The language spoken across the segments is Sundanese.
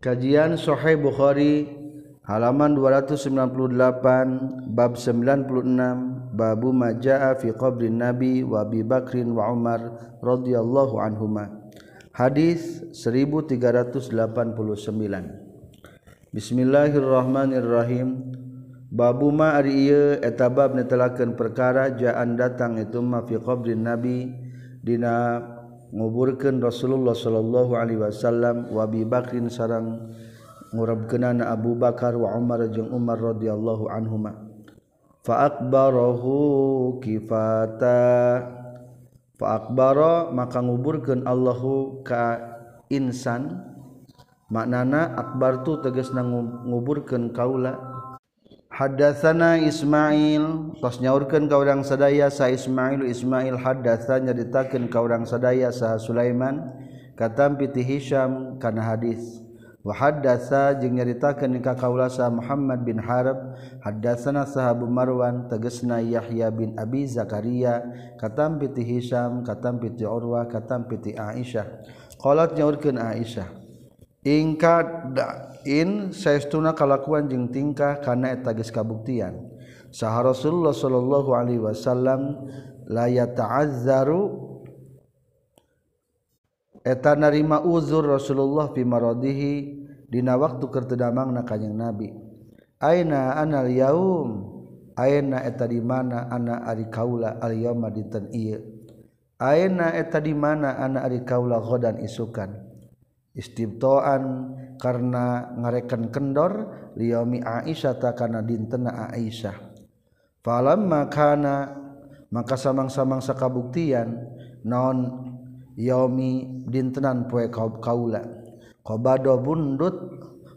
Kajian Sahih Bukhari halaman 298 bab 96 babu majaa fi qabri Nabi wa Abi Bakrin wa Umar radhiyallahu anhuma. Hadis 1389. Bismillahirrahmanirrahim. Babu ma ari ieu eta bab netelakeun perkara jaan datang itu ma fi qabri Nabi dina nguburkan Rasulullah Shallallahu Alaihi Wasallam wabi Bakrin sarang murabkenana Abu Bakar wa Umar jeung Umar radhiyallahu anhuma. Fa akbarahu kifata. Fa akbara maka nguburkeun Allahu ka insan. Maknana akbar tu tegasna nguburkeun kaula. Hadatsana Ismail. Tos nyaurkeun ka urang sadaya sa Ismail Ismail hadatsa nyaritakeun ka urang sadaya sa Sulaiman. Katampi ti Hisham kana hadis. Wa hadatsa jeung nyaritakeun ka kaula sa Muhammad bin Harb hadatsana sahabu Marwan tegasna Yahya bin Abi Zakaria. Katampi ti Hisham katampi ti Urwah katampi ti Aisyah. Qalat nyaurkeun Aisyah ingkad in saestuna kalakuan jeung tingkah kana eta geus kabuktian. Sah Rasulullah sallallahu Alaihi Wasallam la ta'azzaru eta narima uzur Rasulullah pimarodihi dina waktu kertedamang na kanjing nabi. Aina anal yaum aina eta di mana ana ari kaula al yauma dinten ieu. Aina eta di mana ana ari kaula ghadan isukan. Istibtoan karena ngarekan kendor liyaumi Aisyah takana dintena Aisyah. Falam makana maka samang-samang sakabuktian non yaumi dintenan poe kaula. Qabado bundut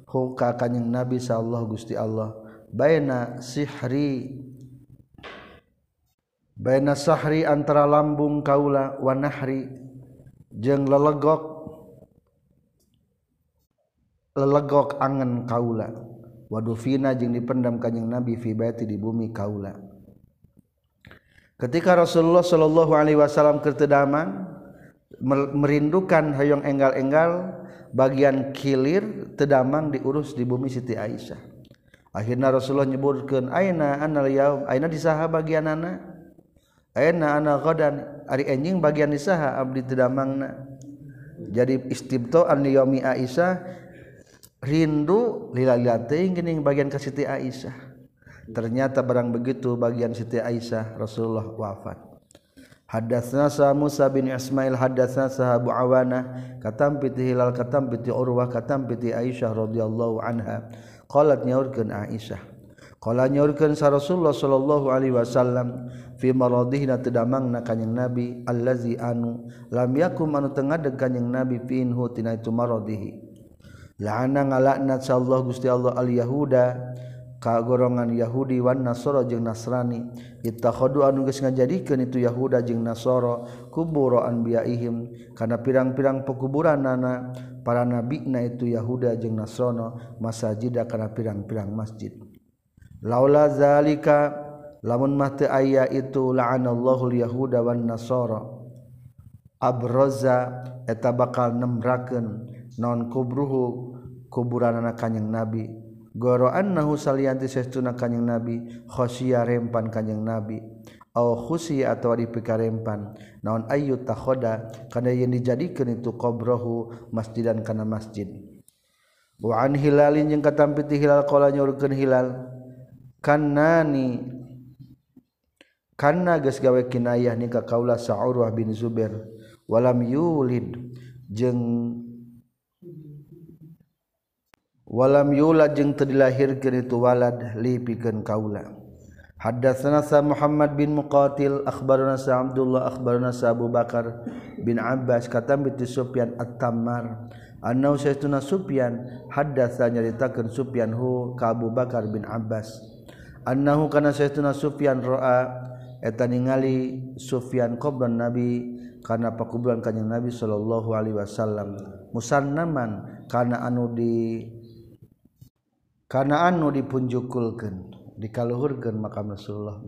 hu ka kanjing Nabi sallallahu Gusti Allah baina sihri baina sahri antara lambung kaula wa nahri jeung lelegok lelegok angen kaula. Wadufina jeung dipendam kanjing Nabi fi baiti di bumi kaula. Ketika Rasulullah Shallallahu alaihi wasallam kertedaman merindukan hayong enggal-enggal bagian kilir tedamang diurus di bumi Siti Aisyah. Akhirnya Rasulullah nyebutkeun aina anal yaum aina di saha bagian anak aina ana ghadan. Ari enjing bagian di saha abdi tedamangna jadi istibtoan yaumi Aisyah rindu lilating bagian ke Siti Aisyah. Ternyata barang begitu bagian Siti Aisyah Rasulullah wafat. Hadatsna sa Musa bin Ismail hadatsna sa Abu Awana katam piti Hilal katam piti Urwah katam piti Aisyah radhiyallahu anha. Qalat nyaurkeun Aisyah. Qala nyaurkeun sa Rasulullah sallallahu alaihi wasallam fi maradihna tedamangna kanjing Nabi allazi anu lam yakum anu tengadeg kanjing Nabi fiinhu tina itu maradihi. laana ngalaknat Allah Gusti Allah al Yahuda ka gorongan Yahudi wan Nasoro jeung Nasrani. Ittakhadu anu geus ngajadikeun itu Yahuda jeung Nasoro kuburo anbiyaihim. Kana pirang-pirang pekuburanana para nabina itu Yahuda jeung Nasrono masajida kana pirang-pirang masjid. Laula zalika lamun mah teu aya itu la'anallahu al-yahuda wan Nasoro abroza eta bakal nemrakeun non kubruhu kuburan anak kanyeng nabi. Goro annahu salianti sestuna kanyeng nabi khosia rempan kanyeng nabi. Au khusi atau dipikarempan. Naon ayu takhoda kana yang dijadikeun itu kubrohu masjidan kana masjid. Wa an hilalin jeung katampiti hilal qala nyaurkeun hilal kannani karena geus gawe kinayah nika kaula Sa'urwah bin Zubair walam yulid. Jeung walam yula jeung teu dilahirkeun itu walad li pikeun kaula. Haddatsana sa Muhammad bin Muqatil akhbarana sa Abdullah akhbarana sa Abu Bakar bin Abbas katam bi Sufyan at-Tammar. Annau sayyiduna Sufyan haddatsa nyaritakeun Sufyan hu ka Abu Bakar bin Abbas. Annahu kana sayyiduna Sufyan ra'a eta ningali Sufyan qablan Nabi karena pakuburan kanjeng Nabi sallallahu alaihi wasallam. Musannaman kana anu di karena anu dipunjukulkan dikaluhurkan makam Rasulullah.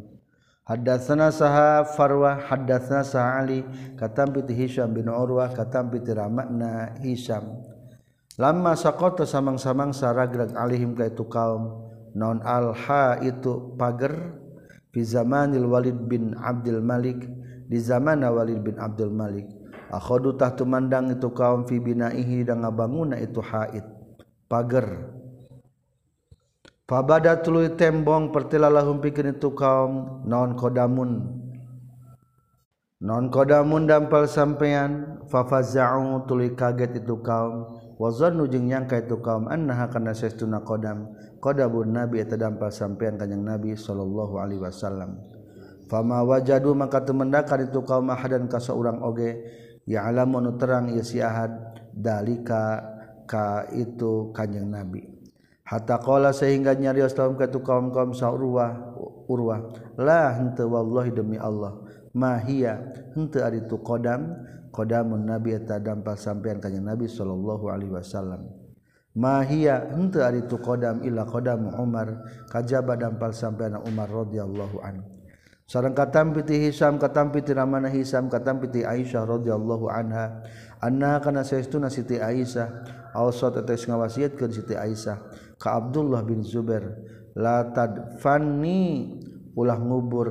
Hadatsana saha Farwa hadatsana saha Ali katam bi Hisham bin Urwah katam bi Ramakna Hisham. Lama saqata samang-samang saragrag alihim ka itu kaum naon alha itu pager fi zamanil Walid bin Abdul Malik di zaman Walid bin Abdul Malik. Akhadu tah tumandang itu kaum fi binaihi dan ngabanguna itu haid pager. Fabada tuluy tembong pertilalahum pikeun itu kaum non kodamun. Non kodamun dampal sampean fafaza'u tuluy kaget itu kaum wazannu jeung nyangka itu kaum annaha kana saestuna qadam. Qadabun nabi eta dampal sampean kanjing nabi sallallahu alaihi wasallam. Fama wajadu maka temendakan itu kaum ahadan ka saurang oge ya alamu nu terang ieu si ahad dalika ka itu kanjing nabi hatta qala sehingga nyarios kaum ka tu kaum kaum saurwa urwa la henteu wallahi demi Allah mahia henteu ari tu qadam qadamun nabi eta dampal sampean ka nabi sallallahu alaihi wasallam. Mahia henteu ari tu qadam illa qadam Umar kajaba dampal sampean Umar radhiyallahu anhu sareng katampiti Hisam katampiti ramana Hisam katampiti Aisyah radhiyallahu anha anna kana saestuna Siti Aisyah awsat atas ngawasiatkeun Siti Aisyah. ka Abdullah bin Zubair la tadfanni ulah ngubur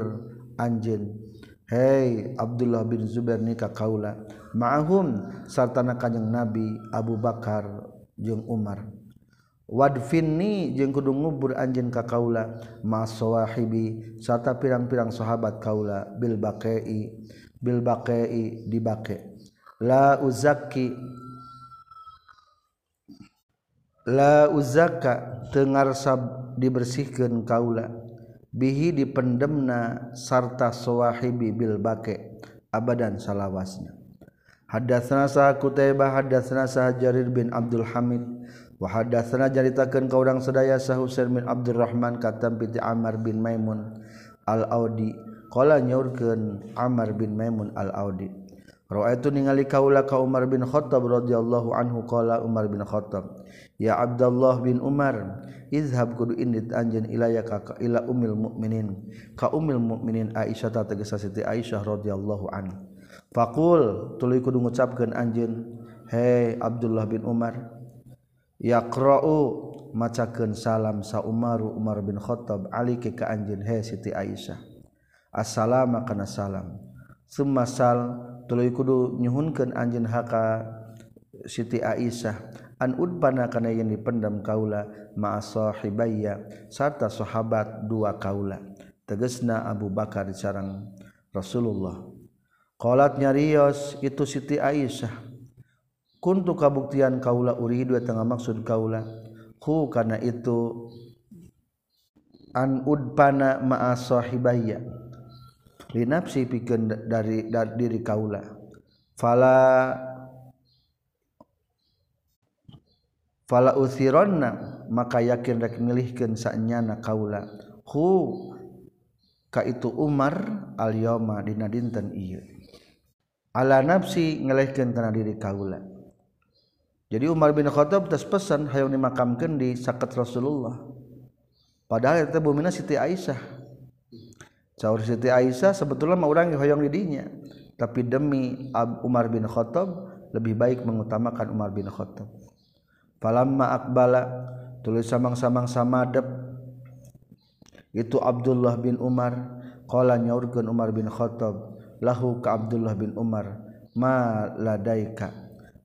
anjeun Hei Abdullah bin Zubair nikah kaula. Ma'ahum sartana kanjeng Nabi Abu Bakar jeung Umar. Wadfinni jeung kudu ngubur anjeun ka kaula. Ma sawahibi sarta pirang-pirang sahabat kaula. Bil baqai bil baqai dibake. La uzakki la uzaka tengar sab dibersihkan kaula bihi dipendemna sarta sawahibi bil bake abadan salawasna. Hadatsana sa Kutaibah hadatsana sa Jarir bin Abdul Hamid wa hadatsana jaritakeun ka urang sadaya sa Husain bin Abdurrahman katam piti amar bin Maimun Al-Audi. Qala nyaurkeun amar bin Maimun Al-Audi. Raaitu ningali kaula ka Umar bin Khattab radhiyallahu anhu qala Umar bin Khattab ya Abdullah bin Umar izhab kudu indit anjeun ilaya ka ila umil mukminin. Ka umil mukminin Aisyah ta tegesa Siti Aisyah radhiyallahu anha. Faqul tuluy kudu ngucapkeun anjeun hey Abdullah bin Umar yaqra'u macakeun salam sa Umaru Umar bin Khattab aliki ka anjeun hey Siti Aisyah assalamu kana salam. Summa sal tuluy kudu nyuhunkeun anjeun haka Siti Aisyah udbana kana yang dipendam kaula ma'asahibaya sarta sahabat dua kaula. Tegesna Abu Bakar sareng Rasulullah. Qalat nyarios itu Siti Aisyah. Kuntu kabuktian kaula uridu tengah maksud kaula? Hu kana itu an udbana ma'asahibaya linapsi pikeun dari, dari diri kaula. Fala fala usironna maka yakin rek milihkeun sanyana kaula. Hu ka itu Umar al yauma dina dinten ieu. Ala nafsi ngelehkeun kana diri kaula. Jadi Umar bin Khattab tos pesan hayang dimakamkeun di saket Rasulullah. Padahal eta bumina Siti Aisyah. Caur Siti Aisyah sebetulnya mah urang hoyong di dinya. Tapi demi Umar bin Khattab lebih baik mengutamakan Umar bin Khattab. falamma akbala tulis samang-samang samadep. Itu Abdullah bin Umar qala nyaurkeun Umar bin Khattab lahu ka Abdullah bin Umar ma ladaika?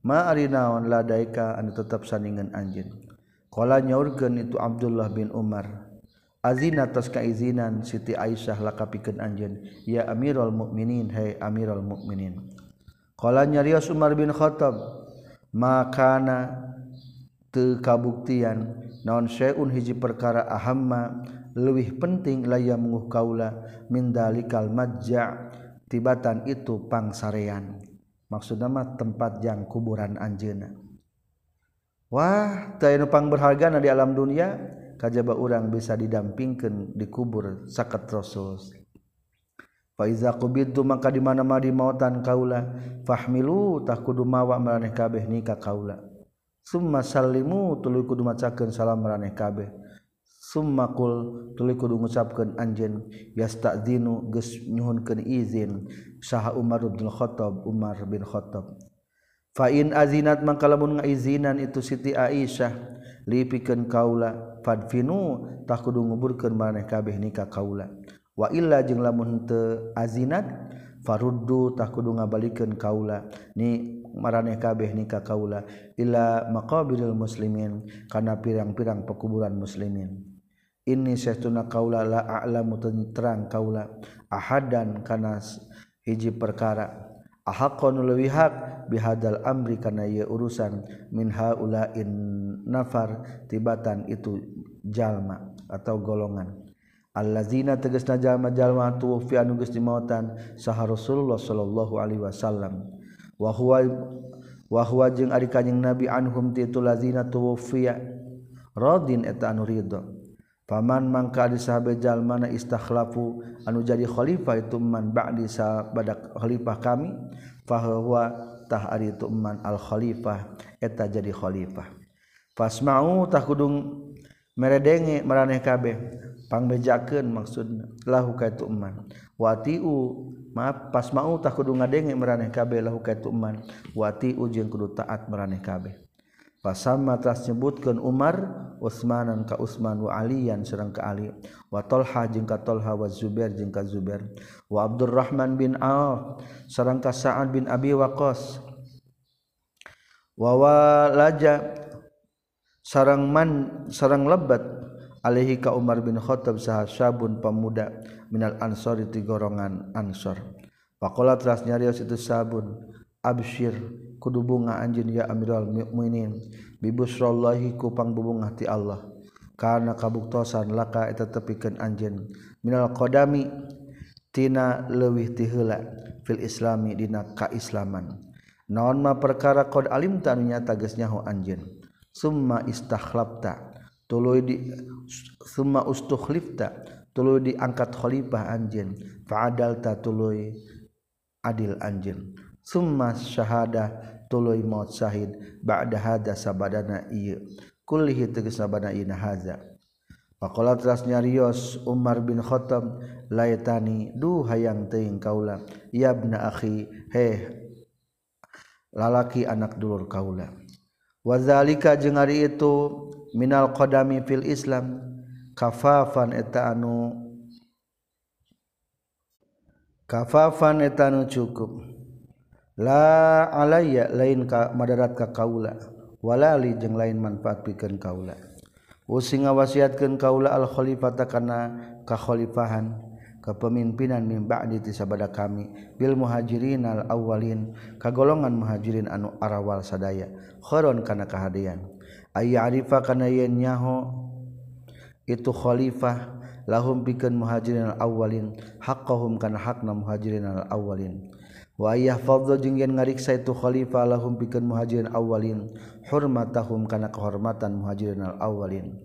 Ma arinaon ladaika? Anu tetap saningan anjeun. Qala nyaurkeun itu Abdullah bin Umar Azina atas kaizinan Siti Aisyah lakapikeun anjeun. Ya Amirul Mukminin hai Amirul Mukminin qala nyarios Umar bin Khattab makana kabuktian naon Syun hiji perkara ahamma luwih penting laya menguh kaula mindalikal majja tibatan itu pangsarean. Maksud nama tempat yang kuburan anjena Wah tayupang berharga na di alam dunia kajba orang bisa didampingkan dikubur saket rasul. Faiza kubitu maka dimana-mana di mautan kaula fahmilu tak kudu mawa meraneh kabeh nikah kaula. Summa salimu tuluy kudu macakeun salam maraneh kabeh. Summa qul tuluy kudu ngucapkeun anjeun yastazinu geus nyuhunkeun izin saha Umar bin Khattab Umar bin Khattab. Fa in azinat mangkalamun ngaizinan itu Siti Aisyah lipikeun kaula fadfinu tah kudu nguburkeun maraneh kabeh nikah kaula. Wa illa jeung lamun teu azinat faruddu tah kudu ngabalikeun kaula ni maraneh kabeh nikah kaula ila maqabiril muslimin kana pirang-pirang pekuburan muslimin. Ini sesuna kaula la a'lamu terang kaula ahadan kana hiji perkara. Ahaqqan leuwih hak bihadal amri kana ieu urusan min haulain nafar tibatan itu jalma atau golongan. Allazina tegasna jalma-jalma tuwfi anu geus dimautan saha Rasulullah sallallahu alaihi wasallam. wahwawahwa jeung ari kanyeng nabi anhum ti itu lazina tuwfiya rodin eta anu ridho. Paman mangka di sahabat jalmana istakhlafu anu jadi khalifah itu man ba'di badak khalifah kami fahuwa tah ari itu man al khalifah eta jadi khalifah. Fasma'u tah kudung meredenge meraneh kabeh. Pangbejakeun maksudna. Lahu kaitu man watiu maaf pas mau tah kudu ngadenge meraneh kabeh lahu kaitu man watiu jeung kudu taat meraneh kabeh. Pasamma telah nyebutkeun Umar Utsmanan ka Utsman wa Aliyan sareng ka Ali. Wa Talha jeung ka Talha wa Zubair jeung ka Zubair. Wa Abdurrahman bin Auf sareng ka Sa'ad bin Abi Waqqas. Wa walaja sarangman sarang lebat Alaihi ka Umar bin Khattab sah sabun pemuda minal ansor di gorongan ansor. Pakola teras nyarios itu sabun absyir kudu bunga anjin ya amirul mu'minin bibusrallahi kupang bubungah ti Allah. Karena kabuktosan laka eta tepikeun anjeun minal qadami tina leuwih ti heula fil islami dina kaislaman naon ma perkara qad alim tanu nyata geus nyaho anjeun summa istakhlafta tuluy di summa ustukhlifta. Tuluy diangkat khalifah anjeun fa'adalta tuluy adil anjeun summa syahada tuluy maut syahid. Ba'da hadza sabadana ieu kullihi tegas sabadana ieu hadza. Pakola teras nyarios Umar bin Khattab laitani duh hayang teing kaula. Yabna akhi heh lalaki anak dulur kaula. wazalika jeung ari itu minal qadami fil Islam kafafan eta anu kafafan eta anu cukup. La alayya lain ka madarat ka kaula walali jeung lain manfaat pikeun kaula. Usinga wasiatkeun kaula al khalifata kana kakhalifahan kepemimpinan mimba'di tisabada kami. Bil muhajirin al awalin kagolongan muhajirin anu arawal sadaya. Khoron kana kahadian. Ayya arifa kana yen nyaho. Itu khalifah. Lahum pikeun muhajirin al awwalin. Haqqahum kana hakna muhajirin al awwalin. Wa yahfadzu jeung yen ngariksa itu khalifah lahum pikeun muhajirin awalin hurmatahum kana kehormatan muhajirin al awalin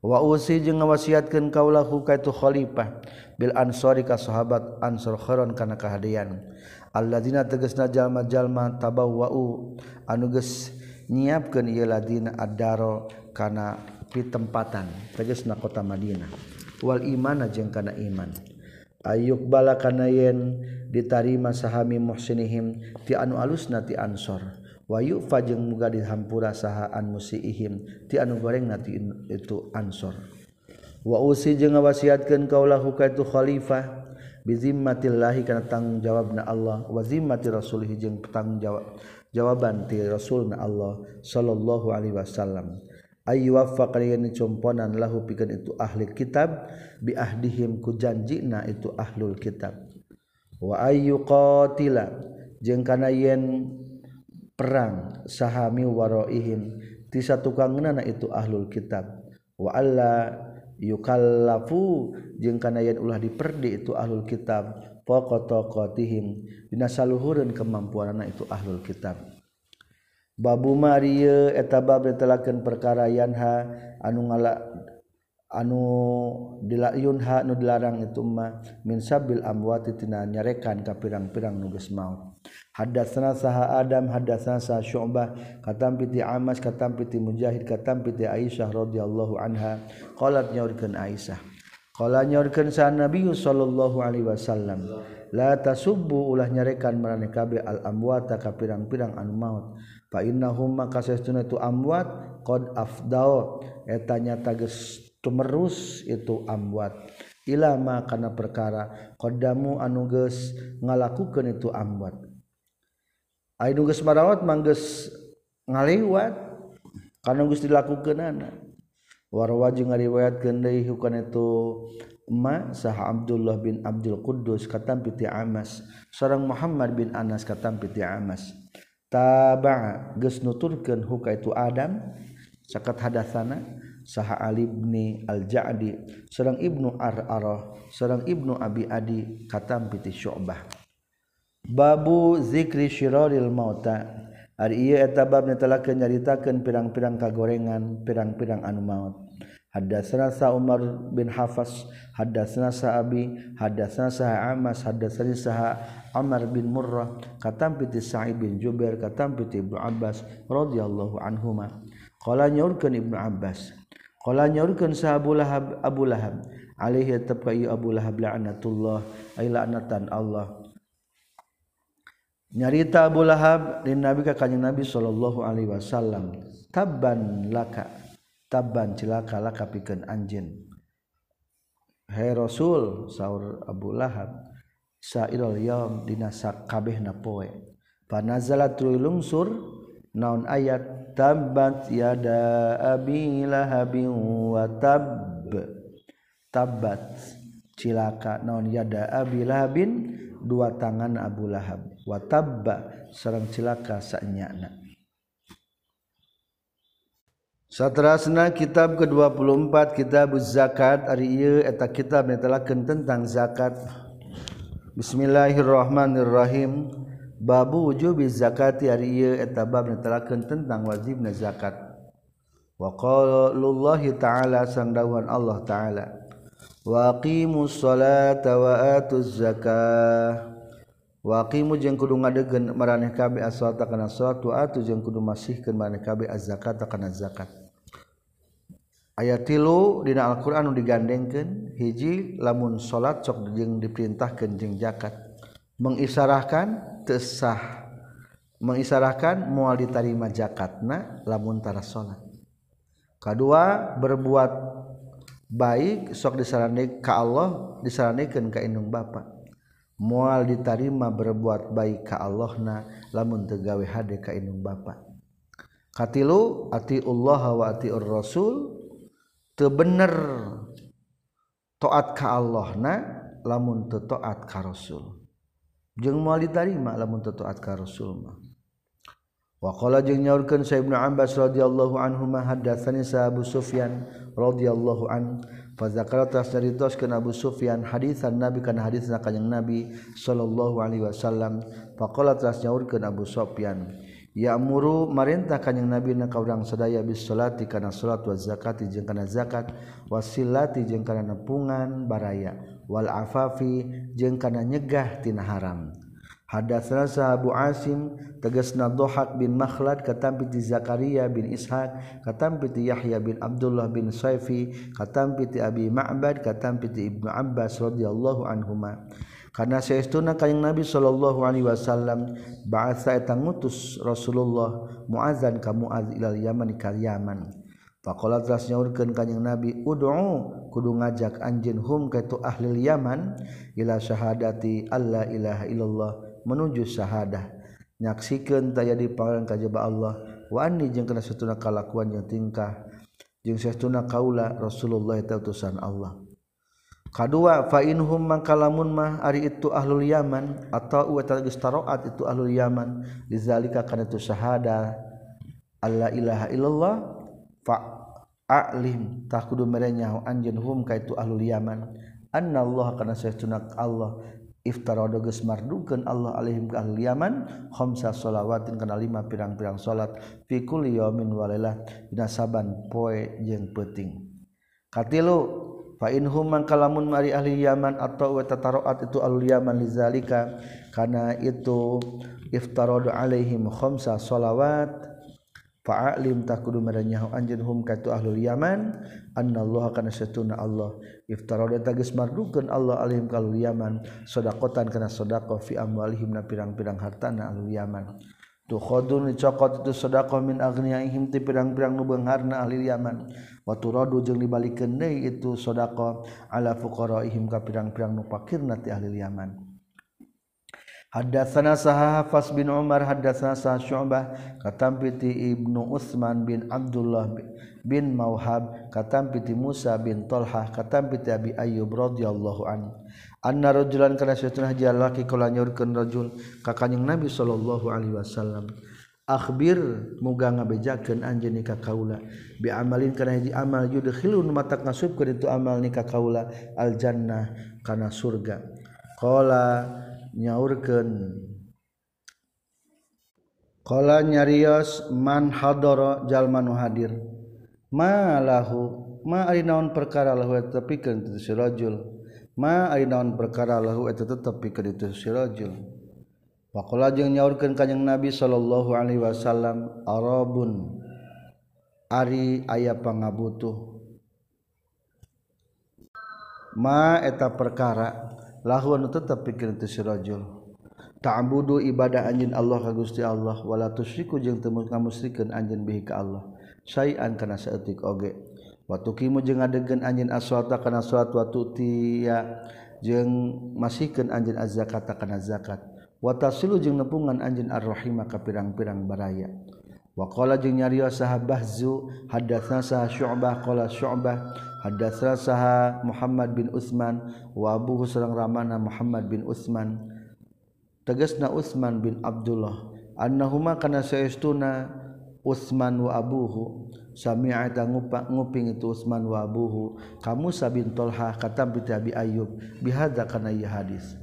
wa usi jeung ngawasiatkeun kaulahu ka itu khalifah. Bil ansori ka sahabat ansor khoron kana kahadian. Alladzina tegasna jalma-jalma tabawwa'u. Anu geus nyiapkeun ieu ladina ad-daro kana pitempatan. Tegasna kota Madinah. Wal imana jeung kana iman. Ayuk bala kana yen ditarima sahami muhsinihim ti anu alusna ti ansor. Wa yufa jeung muga dihampura sahaan musiihim ti anu goreng nati itu ansor. wa usi jeung ngawasiatkeun kaulah ka itu khalifah bi zimmatillahi kana tanggung jawabna Allah wa zimmati rasulih jeung tanggung jawab jawaban ti rasulna Allah sallallahu alaihi wasallam. Ay waffaq yen componan lahu pikeun itu ahli kitab bi ahdihim ku janjina itu ahlul kitab. Wa ayyu qatila jeung kana yen perang sahami waroihim ti satukangna itu ahlul kitab. Wa alla yukallafu jeung kana yen ulah diperdi itu ahlul kitab faqataqatihim dina saluhureun kemampuanna itu ahlul kitab. Babu marieu eta bab ditelakeun perkara yanha anu ngala anu dilayunha nu dilarang itu mah min sabil amwati tina nyarekan ka pirang-pirang nu geus maut. Hadatsana saha Adam hadatsana saha Syu'bah katam piti Amas katam piti Mujahid katam piti Aisyah radhiyallahu anha. Qalat nyaurkeun Aisyah. Qala nyaurkeun sa Nabi sallallahu alaihi wasallam la tasubbu ulah nyarekan marane kabe al amwata ka pirang-pirang anu maut. Fa innahum maka sesuna tu amwat qad afdao eta nyata geus tumerus itu amwat. Ilama kana perkara qaddamu anu geus ngalakukeun itu amwat. Ainu geus marawat manggeus ngaliwat. Karena geus dilakukeunana. Warwa jeung ngariwayatkeun deui hukana itu ma sah Abdullah bin Abdul Quddus katam piti Amas seorang Muhammad bin Anas katam piti Amas taba geus nuturkeun huka itu Adam sakat hadatsana saha Ali bin Al-Ja'di. Seorang Ibnu Ar-Arah seorang Ibnu Abi Adi katam piti Syu'bah. Babu zikri syiroril mauta Ari ieu eta bab netelakeun nyaritakeun pirang-pirang kagorengan, pirang-pirang anu maut. Haddatsana sa Umar bin Hafas, haddatsana sa Abi, haddatsana sa Amas, haddatsani sa Amr bin Murrah, katam piti Sa'id bin Jubair, katam piti Ibnu Abbas radhiyallahu anhuma. Qala nyaurkeun Ibnu Abbas. Qala nyaurkeun sa Abu Lahab, Abu Lahab, alaihi tabqa Abu Lahab la'natullah, ay la'natan Allah. Nyarita Abu Lahab din Nabi ka kanjing Nabi sallallahu alaihi wasallam tabban laka taban cilaka laka pikeun anjeun. Hai Rasul sahur Abu Lahab sairul yaum dina sakabehna poe. Panazala tuluy lungsur naon ayat? Tabat yada abi lahabin wa tab tabat cilaka naon? Yada abi lahabin dua tangan Abu Lahab wa tabba sareng cilaka sanyana Satrasna kitab ke-24 kitab zakat ari ieu eta kitab netelakeun tentang zakat. Bismillahirrahmanirrahim. Babu wujubi zakati ari ieu eta bab netelakeun tentang wajibna zakat. Wa qaulullahi ta'ala sangdawan Allah ta'ala. Wa aqimus salata wa atuz zakah. waqimu jeung kudu ngadegen maraneh kabeh as-salata kana salat wa atu jeung kudu masihkeun maraneh kabeh az-zakata kana zakat. Ayat tilu dina Al-Qur'an nu digandengkeun hiji lamun salat sok jeung diperintahkeun jeung zakat. Mengisarahkan tesah mengisarahkan moal ditarima zakatna lamun tara salat. Kedua berbuat baik sok disarani ka Allah disaranikeun ka indung bapak mual ditarima berbuat baik ka Allah na lamun tegawe hade ka indung bapa. Katilu ati Allah wa ati rasul teu bener taat ka Allah na lamun teu taat ka rasul. Jeung moal ditarima lamun teu taat ka rasul mah. Waqala jeung nyaurkeun Sa Ibnu Abbas radhiyallahu anhu ma haddatsani Sa Abu Sufyan radhiyallahu anhu Fazakartasnyaritos Abu Sufyan hadisan Nabi kana hadis kanjing Nabi sallallahu alaihi wasallam. Faqala tas nyaurkeun Abu Sufyan ya amuru marintah kanjeng Nabi na ka urang sadaya bis salati kana salat wa zakati jeung kana zakat wasilati jeung kana nepungan baraya wal afafi jeung kana nyegah tina haram. Hadatsna Abu Asim tegasna Dhahak bin Makhlad katampi ti Zakaria bin Ishaq katampi ti Yahya bin Abdullah bin Saifi katampi ti Abi Ma'bad katampi ti Ibnu Abbas radhiyallahu anhuma. Karena saestuna kanjeng Nabi sallallahu alaihi wasallam ba'atsa eta ngutus Rasulullah muazan ka Muaz ilal Yaman ka Yaman. Faqala telah nyaurkeun kanjeng Nabi ud'u kudu ngajak anjeun hum ka tu ahli Yaman ila syahadati alla ilaha illallah. menuju syahadah. Nyaksikan taya dipangan kajba Allah. Wani jeung kena setuna kalakuan yang tingkah jeung setuna kaula Rasulullah eta utusan Allah. Kadua fa inhum mangkalamun mah ari itu ahlul yaman atau wa tagistaroat itu ahlul yaman. Lizalika kana itu syahada alla ilaha illallah fa a'lim. Takudu merenya anjeun hum ka itu ahlul yaman. Annallaha kana setuna Allah. iftarado geus mardukeun Allah alaihim ka ahli Yaman khamsa shalawatin kana lima pirang-pirang salat fi kulli yaumin wa lailah dina saban poe jeung peuting. Katilu fa inhum man kalamun mari ahli Yaman atau wa tataraat itu ahli Yaman lizalika kana itu iftarado alaihim khamsa shalawat fa'alim takudu maranyahu anjeun hum ka tu ahli Yaman annallaha kana satuna Allah. Iftara dia tagis mardukeun Allah alim kal Yaman. Sedaqatan kana sedaqah fi amwalihim na pirang-pirang hartana al Yaman. Tukhadun dicokot itu sedaqah min aghniyaihim ti pirang-pirang nu beungharna ahli Yaman. Wa turadu jeung dibalikeun deui itu sedaqah ala fuqaraihim ka pirang-pirang nu fakirna ti ahli Yaman. Hadatsana saha Hafs bin Umar hadatsana saha Syu'bah katampiti Ibnu Utsman bin Abdullah bin Mauhab katampiti Musa bin Talhah katampiti Abi Ayyub radhiyallahu an. Anna rajulan kana satun hajjal laki kulanyurkeun rajul ka kanjing Nabi sallallahu alaihi wasallam. Akhbir muga ngabejakeun anjeun ka kaula. Bi amalin kana hiji amal yudkhilun mata ngasubkeun itu amal nikah kaula al jannah kana surga. Qala nyaurkeun. Kala nyarios man hadoro jalma nu hadir. Ma lahu ma ari naon perkara lahu eta tepikeun teu si ma ari naon perkara lahu eta tetep pikeun teu sirajul Pakola jeung nyaurkeun kanjing Nabi sallallahu alaihi wasallam arabun ari aya pangabutuh. Ma eta perkara. lahun tetap pikir itu si rajul ta'budu ibadah anjin Allah ka Gusti Allah wala tusyriku jeung teu ngamusrikeun anjin bihi ka Allah. Sayan kana saeutik oge. Wa tuqimu jeung ngadegkeun anjin aswata kana salat wa tutiya jeung masihkeun anjin az-zakata kana zakat. Wa tasilu jeung nepungan anjin ar-rahima ka pirang-pirang baraya. Wa qala jeung nyarios sahabahzu hadatsna sah syu'bah qala syu'bah Hadasna saha Muhammad bin Utsman wa abuhu sareng ramana Muhammad bin Utsman tegasna Utsman bin Abdullah annahuma kana saestuna Utsman wa abuhu. Sami'a ngupa nguping itu Utsman wa abuhu. Kamu sabin Tolha kata bi Abi Ayyub. Bihadza kana ieu hadis.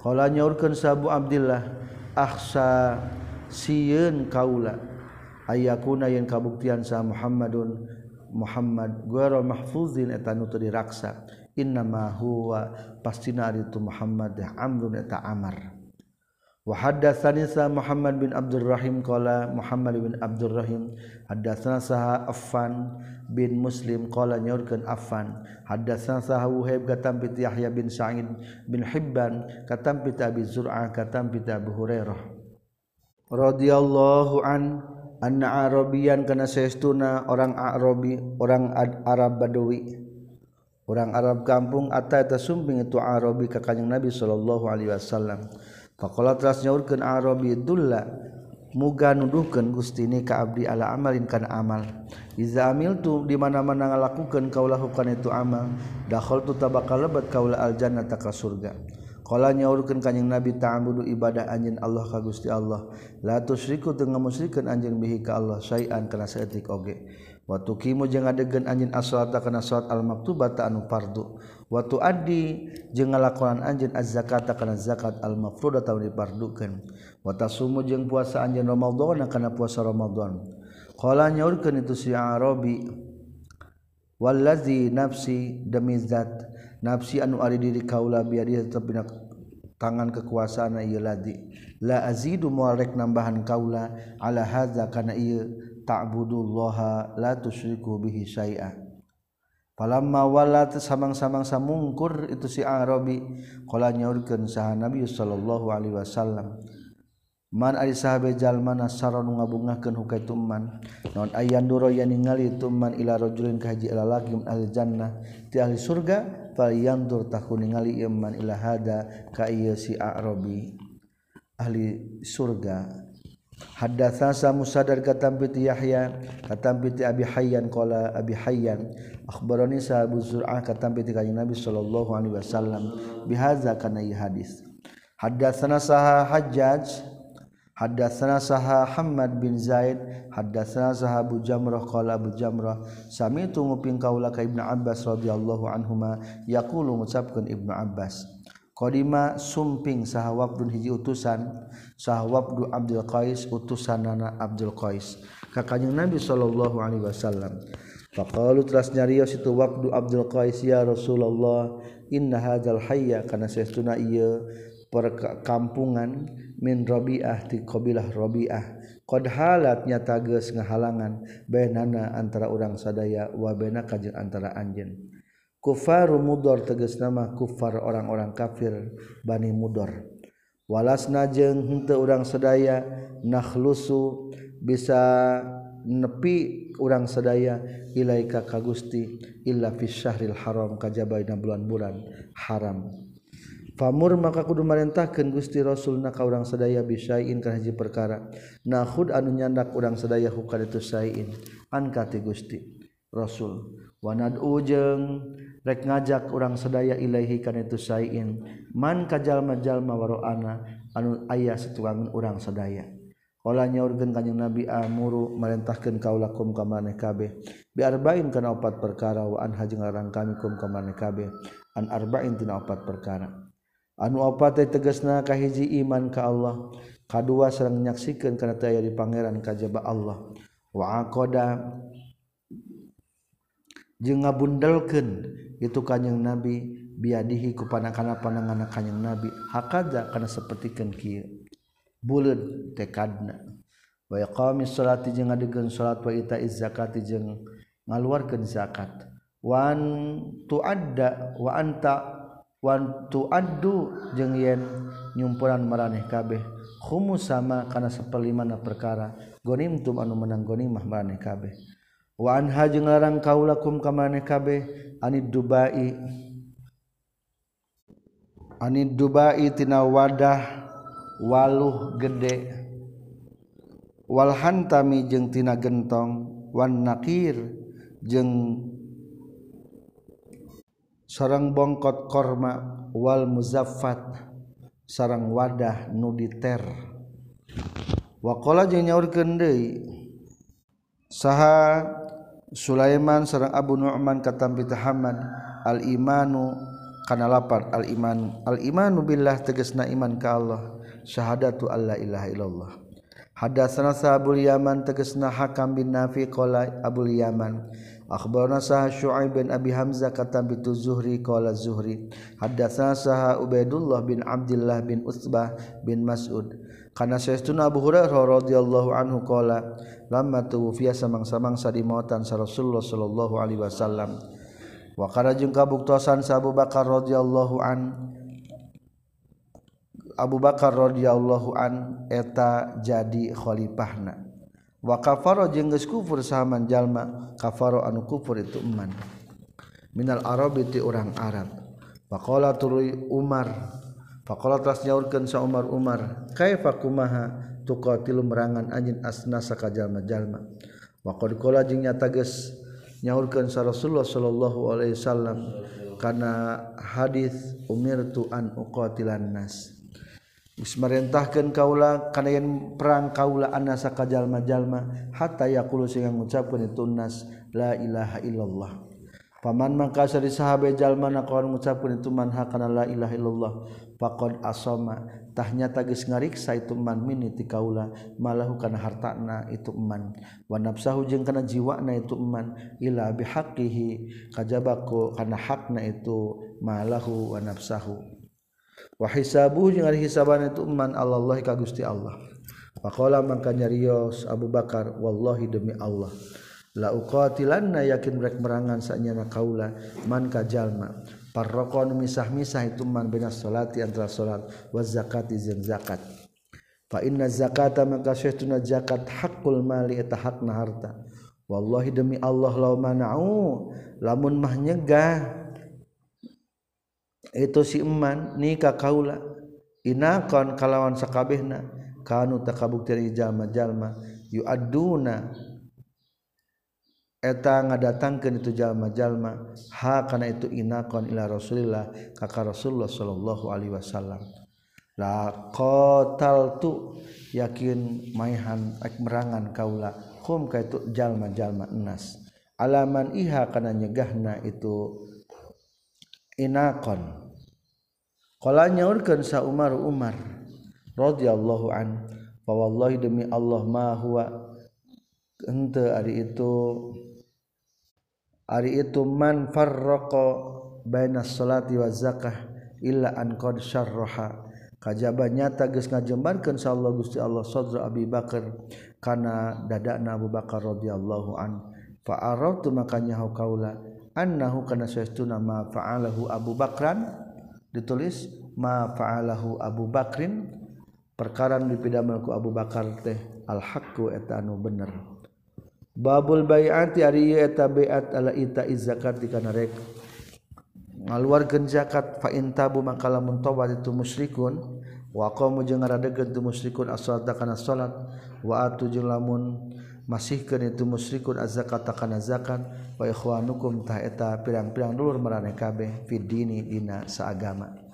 Qala nyaurkeun sabu Abdullah akhsa sieun kaula ayakuna yang kabuktian sa Muhammadun. Muhammad Guero mahfuzin eta nutu diraksa. Innama huwa pastina itu Muhammad amrun eta amar. Wa haddatsani sa Muhammad bin Abdurrahim qala Muhammad bin Abdurrahim haddatsana saha Affan bin Muslim qala nyaurkeun Affan. Haddatsana saha Wuhaib katam pit Yahya bin Sa'id bin Hibban katam pit Abi Zur'ah katam pit Abu Hurairah. Radhiyallahu anna arabian kana saestuna orang arabi orang arab badawi. Orang arab kampung atta eta sumping itu arabi ka kanjeng nabi sallallahu alaihi wasallam. Faqala teras nyaurkeun arabi dulla muga nuduhkeun Gusti ni ka abdi ala amalin kana amal. Iza amiltu di mana-mana ngalakukeun kaulah itu amal. Dakhaltu tu bat lebat al jannata ka surga. Kala nyaurkeun kanjing Nabi ta'budu ibadah anjeun Allah ka Gusti Allah. La tusyriku teu ngamusyrikeun anjeun bihi ka Allah syai'an kana saeutik oge. Wa tuqimu jeung adegan anjeun as-salata kana salat al-maktubata anu fardu. Wa tuaddi jeung ngalakonan anjeun az-zakata kana zakat al-mafruḍata anu dipardukeun. Wa tasumu jeung puasa anjeun Ramadan kana puasa Ramadan. Kala nyaurkeun itu si Arabi wallazi nafsi demi zat nafsi anu ari diri kaula biadi binak tangan kekuasaan ladi la azidu muarek nambahan kaula ala hadza kana ieu ta'budullaha la tusyriku bihi syai'a. Falamma walat samang-samang samungkur itu si Arabi qala nyaurkeun saha Nabi sallallahu alaihi wasallam. Man ari sahabe jalma nasara nu ngabungahkeun hukai tuman naon ayan duro yang ningali tuman ila rajulin ka haji lalaki min ahli jannah. Ti ahli surga yandur tahun ningali iman ilahada ka si Arabi. Ahli surga. Hadatsasa musadar katampiti Yahya katampiti Abi Hayyan qala Abi Hayyan akhbarani sa Zur'ah katampiti kanjeng Nabi sallallahu alaihi wasallam bihadza kana hadis? Hadatsana saha Hajjaj Hadatsana saha Hamad bin Zaid, hadatsana saha Abu Jamrah qala Abu Jamrah, sami'tu nguping kaula ka Ibnu Abbas radhiyallahu anhuma yaqulu ngucapkeun Ibnu Abbas. Qadima sumping saha wabdun hiji utusan, saha wabdu Abdul Qais utusanana Abdul Qais ka Kanjeng Nabi sallallahu alaihi wasallam. Faqalu teras nyarios itu wabdu Abdul Qais ya Rasulullah, inna hadzal hayya kana saestuna ieu perkampungan min Robiah ti qabilah Robiah. Qad halatnya tages ngahalangan benana antara orang sadaya wa bena kajin antara anjen kufaru mudor teges nama kufar orang-orang kafir bani mudor. Walasna jeung henteu urang sadaya nakhlusu bisa nepi urang sadaya ilaika ka Gusti illa fi syahril haram kajaba dina bulan-bulan haram. famur maka kudu marintahkeun Gusti Rasulna ka urang sadaya bisain ka hiji perkara nahud anu nyandak urang sadaya hukad itu sain anka Gusti Rasul wanad ujeng rek ngajak urang sadaya ilaihi kana itu sain man kajalma-jalma waroana anu aya setuangan urang sadaya Ola nyaurgen kanyang Nabi amuru merintahkan kaulakum kum kamaneh kabeh. Biarbain kana opat perkara wa an hajeng larang kami kum kamaneh kabeh. An arba'in tina opat perkara. anu opate tegesna kahiji iman ka Allah? Kadua sareng nyaksikeun kana teu di pangeran kajaba Allah. Wa aqada. Jeung ngabundelkeun itu kanjing nabi biadihi ku panakana panangan kanjing nabi. Hakaza kana sepertikan Ki buleud tekadna wa iqamis salati jeung ngadegeun salat wa itaiz zakati jeung ngaluarkeun zakat. Wan tuadda wa anta wantu addu jeung yen nyumpuran maraneh kabeh. Khumus sama kana seperlimana perkara. Gonim tum anu menang gonimah maraneh kabeh. Wa anha jeung larang kaulakum ka maraneh kabeh. Anid dubai. Anid dubai tina wadah waluh gede. Wal hantami jeung tina gentong. Wan nakir jeung sarang bongkot korma wal muzaffat sarang wadah nuditer wakola jeung nyaurkeun deui. Saha Sulaiman sarang Abu Nu'man katampi Hamad al imanu kana lapan al iman al imanu billah tegasna iman ka Allah syahadatu alla ilaha illallah. Hadatsana sahabul yaman tegasna hakam bin nafi qala abul yaman akhbarna saha Syu'aib bin Abi Hamzah kata bitu Zuhri qala Zuhri haddatsana saha Ubaidullah bin Abdullah bin Utsbah bin Mas'ud. Kana saestuna Abu Hurairah radhiyallahu anhu qala lamma tuwfiya samang-samang sadimautan sa Rasulullah sallallahu alaihi wasallam. Wa kana jeung kabuktosan sa Abu Bakar radhiyallahu an Abu Bakar radhiyallahu an eta jadi khalifahna. wa kafaro jeung geus kufur sahaman jalma kafaro anu kufur itu iman minal arabi ti urang arab. Faqala tuluy umar. Faqala tas nyaurkeun sa umar umar kaifa kumaha tuqatilu merangan anjeun asna saka jalma jalma? Wa qad qala jeung nyata geus nyaurkeun sa rasulullah sallallahu alaihi wasallam kana hadis umirtu an uqatilan nas. Ismarintahkan kaula kana perang kaula anasa kajalma-jalma hatta yaqulu sing ngucapkeun itu nas la ilaha illallah. Paman mangka sari sahabe jalma naqon ngucapkeun itu man hakana la ilaha illallah faqad asama. Tahnya tagis ngariksa itu man mini ti kaula malahu kana hartana itu man. Wa nafsahu jeung kana jiwana itu man ila bihaqqihi kajabaku kana hakna itu malahu wa nafsahu. wahisabuh jeung ari hisaban itu man Allah ka Gusti Allah. Faqala mangka nyarios Abu Bakar wallahi demi Allah la uqatilanna yakin rek merangan sanyana kaula man ka jalma. Parraqon misah-misah itu man bina salati antara salat wa zakati jeung zakat. Fa inna zakata maka syaituna zakat hakul mali eta hakna harta. Wallahi demi Allah law mana'u lamun mah nyegah itu si iman nikah kaula. Inakon kalawan sakabehna. Kanu takabukti jalma-jalma yu'aduna eta ngadatangkeun itu jalma-jalma ha kana itu inakon ila Rasulillah kaka Rasulullah sallallahu alaihi wasallam. La qataltu yakin maihan ek merangan kaula. Hum ka itu jalma-jalma enas. Alaman iha kana nyegahna itu inakon Kala nyaurkeun sa Umar Umar radhiyallahu an fa wallahi demi Allah ma huwa. Henteu ari itu ari itu man farraqa baina salati wa zakah illa an qad syarraha. Kajaba nyata geus ngajembarkeun sa Allah Gusti Allah sadra Abi Bakar kana dadana Abu Bakar radhiyallahu an. Fa aratu makanya kaula annahu kana sayastuna ma fa'alahu Abu Bakran ditulis ma fa'alahu Abu Bakrin. Perkara dipidamelku Abu Bakar teh al-haqqu eta anu bener. Babul bai'ati ari eta bai'at ala ita zakat dikana rek ngaluarkeun zakat fa in tabu maka lamun tobat itu musyrikun. Wa qamu jeung ngaradegeun tu musyrikun as-salata kana salat wa atu jeung lamun masihkan itu musyrikun azza katakan zakat wa ikhwanukum ta eta pirang-pirang dulur marane kabeh fid dini dina saagama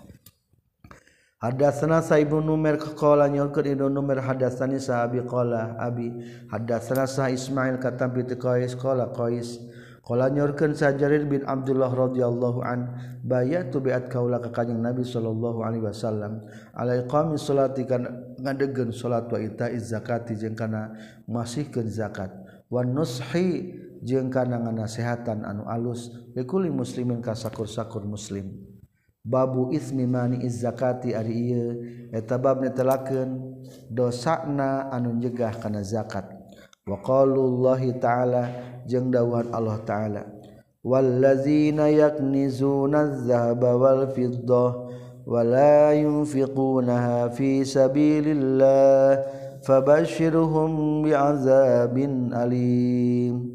Hadatsana Sa Ibnu Numair qala nyolkeun Ibnu Numair hadatsani sahabi qala Abi hadatsana Sa Ismail katam bi Qais qala Qais nyokan sajarir bin Abdullah radhiyallahu an bayat biat kaula ka kanyang Nabi Shallallahu Alaihi Wasallam. Alai kami salatikan ngadegen salat wa ita zakati jeung kana masihkeun zakat. Wan nushi jeung kana nasehatan anu alus likuli muslimin ka sakur-sakur muslim. Babu ismi mani iz zakati ari ieu eta bab netelakeun dosana anu nyegah kana zakat. waqalullahi ta'ala jeung dawuhan Allah ta'ala. Wallazina yaknizuna adh-dhahaba wal fiddah wa la yunfiqunaha fi sabilillah fabashshirhum bi'adzabin alim.